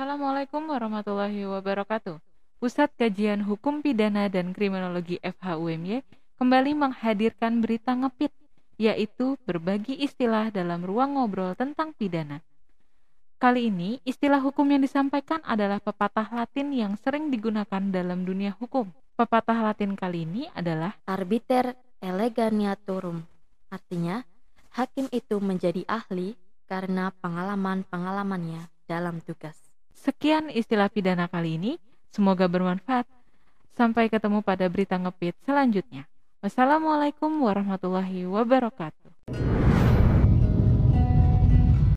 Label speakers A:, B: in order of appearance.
A: Assalamualaikum warahmatullahi wabarakatuh. Pusat Kajian Hukum Pidana dan Kriminologi FHUMY kembali menghadirkan berita ngepit, yaitu berbagi istilah dalam ruang ngobrol tentang pidana. Kali ini, istilah hukum yang disampaikan adalah pepatah Latin yang sering digunakan dalam dunia hukum. Pepatah Latin kali ini adalah
B: Arbiter eleganiatorum, artinya hakim itu menjadi ahli karena pengalaman-pengalamannya dalam tugas.
A: Sekian istilah pidana kali ini, semoga bermanfaat. Sampai ketemu pada berita ngepit selanjutnya. Wassalamualaikum warahmatullahi wabarakatuh.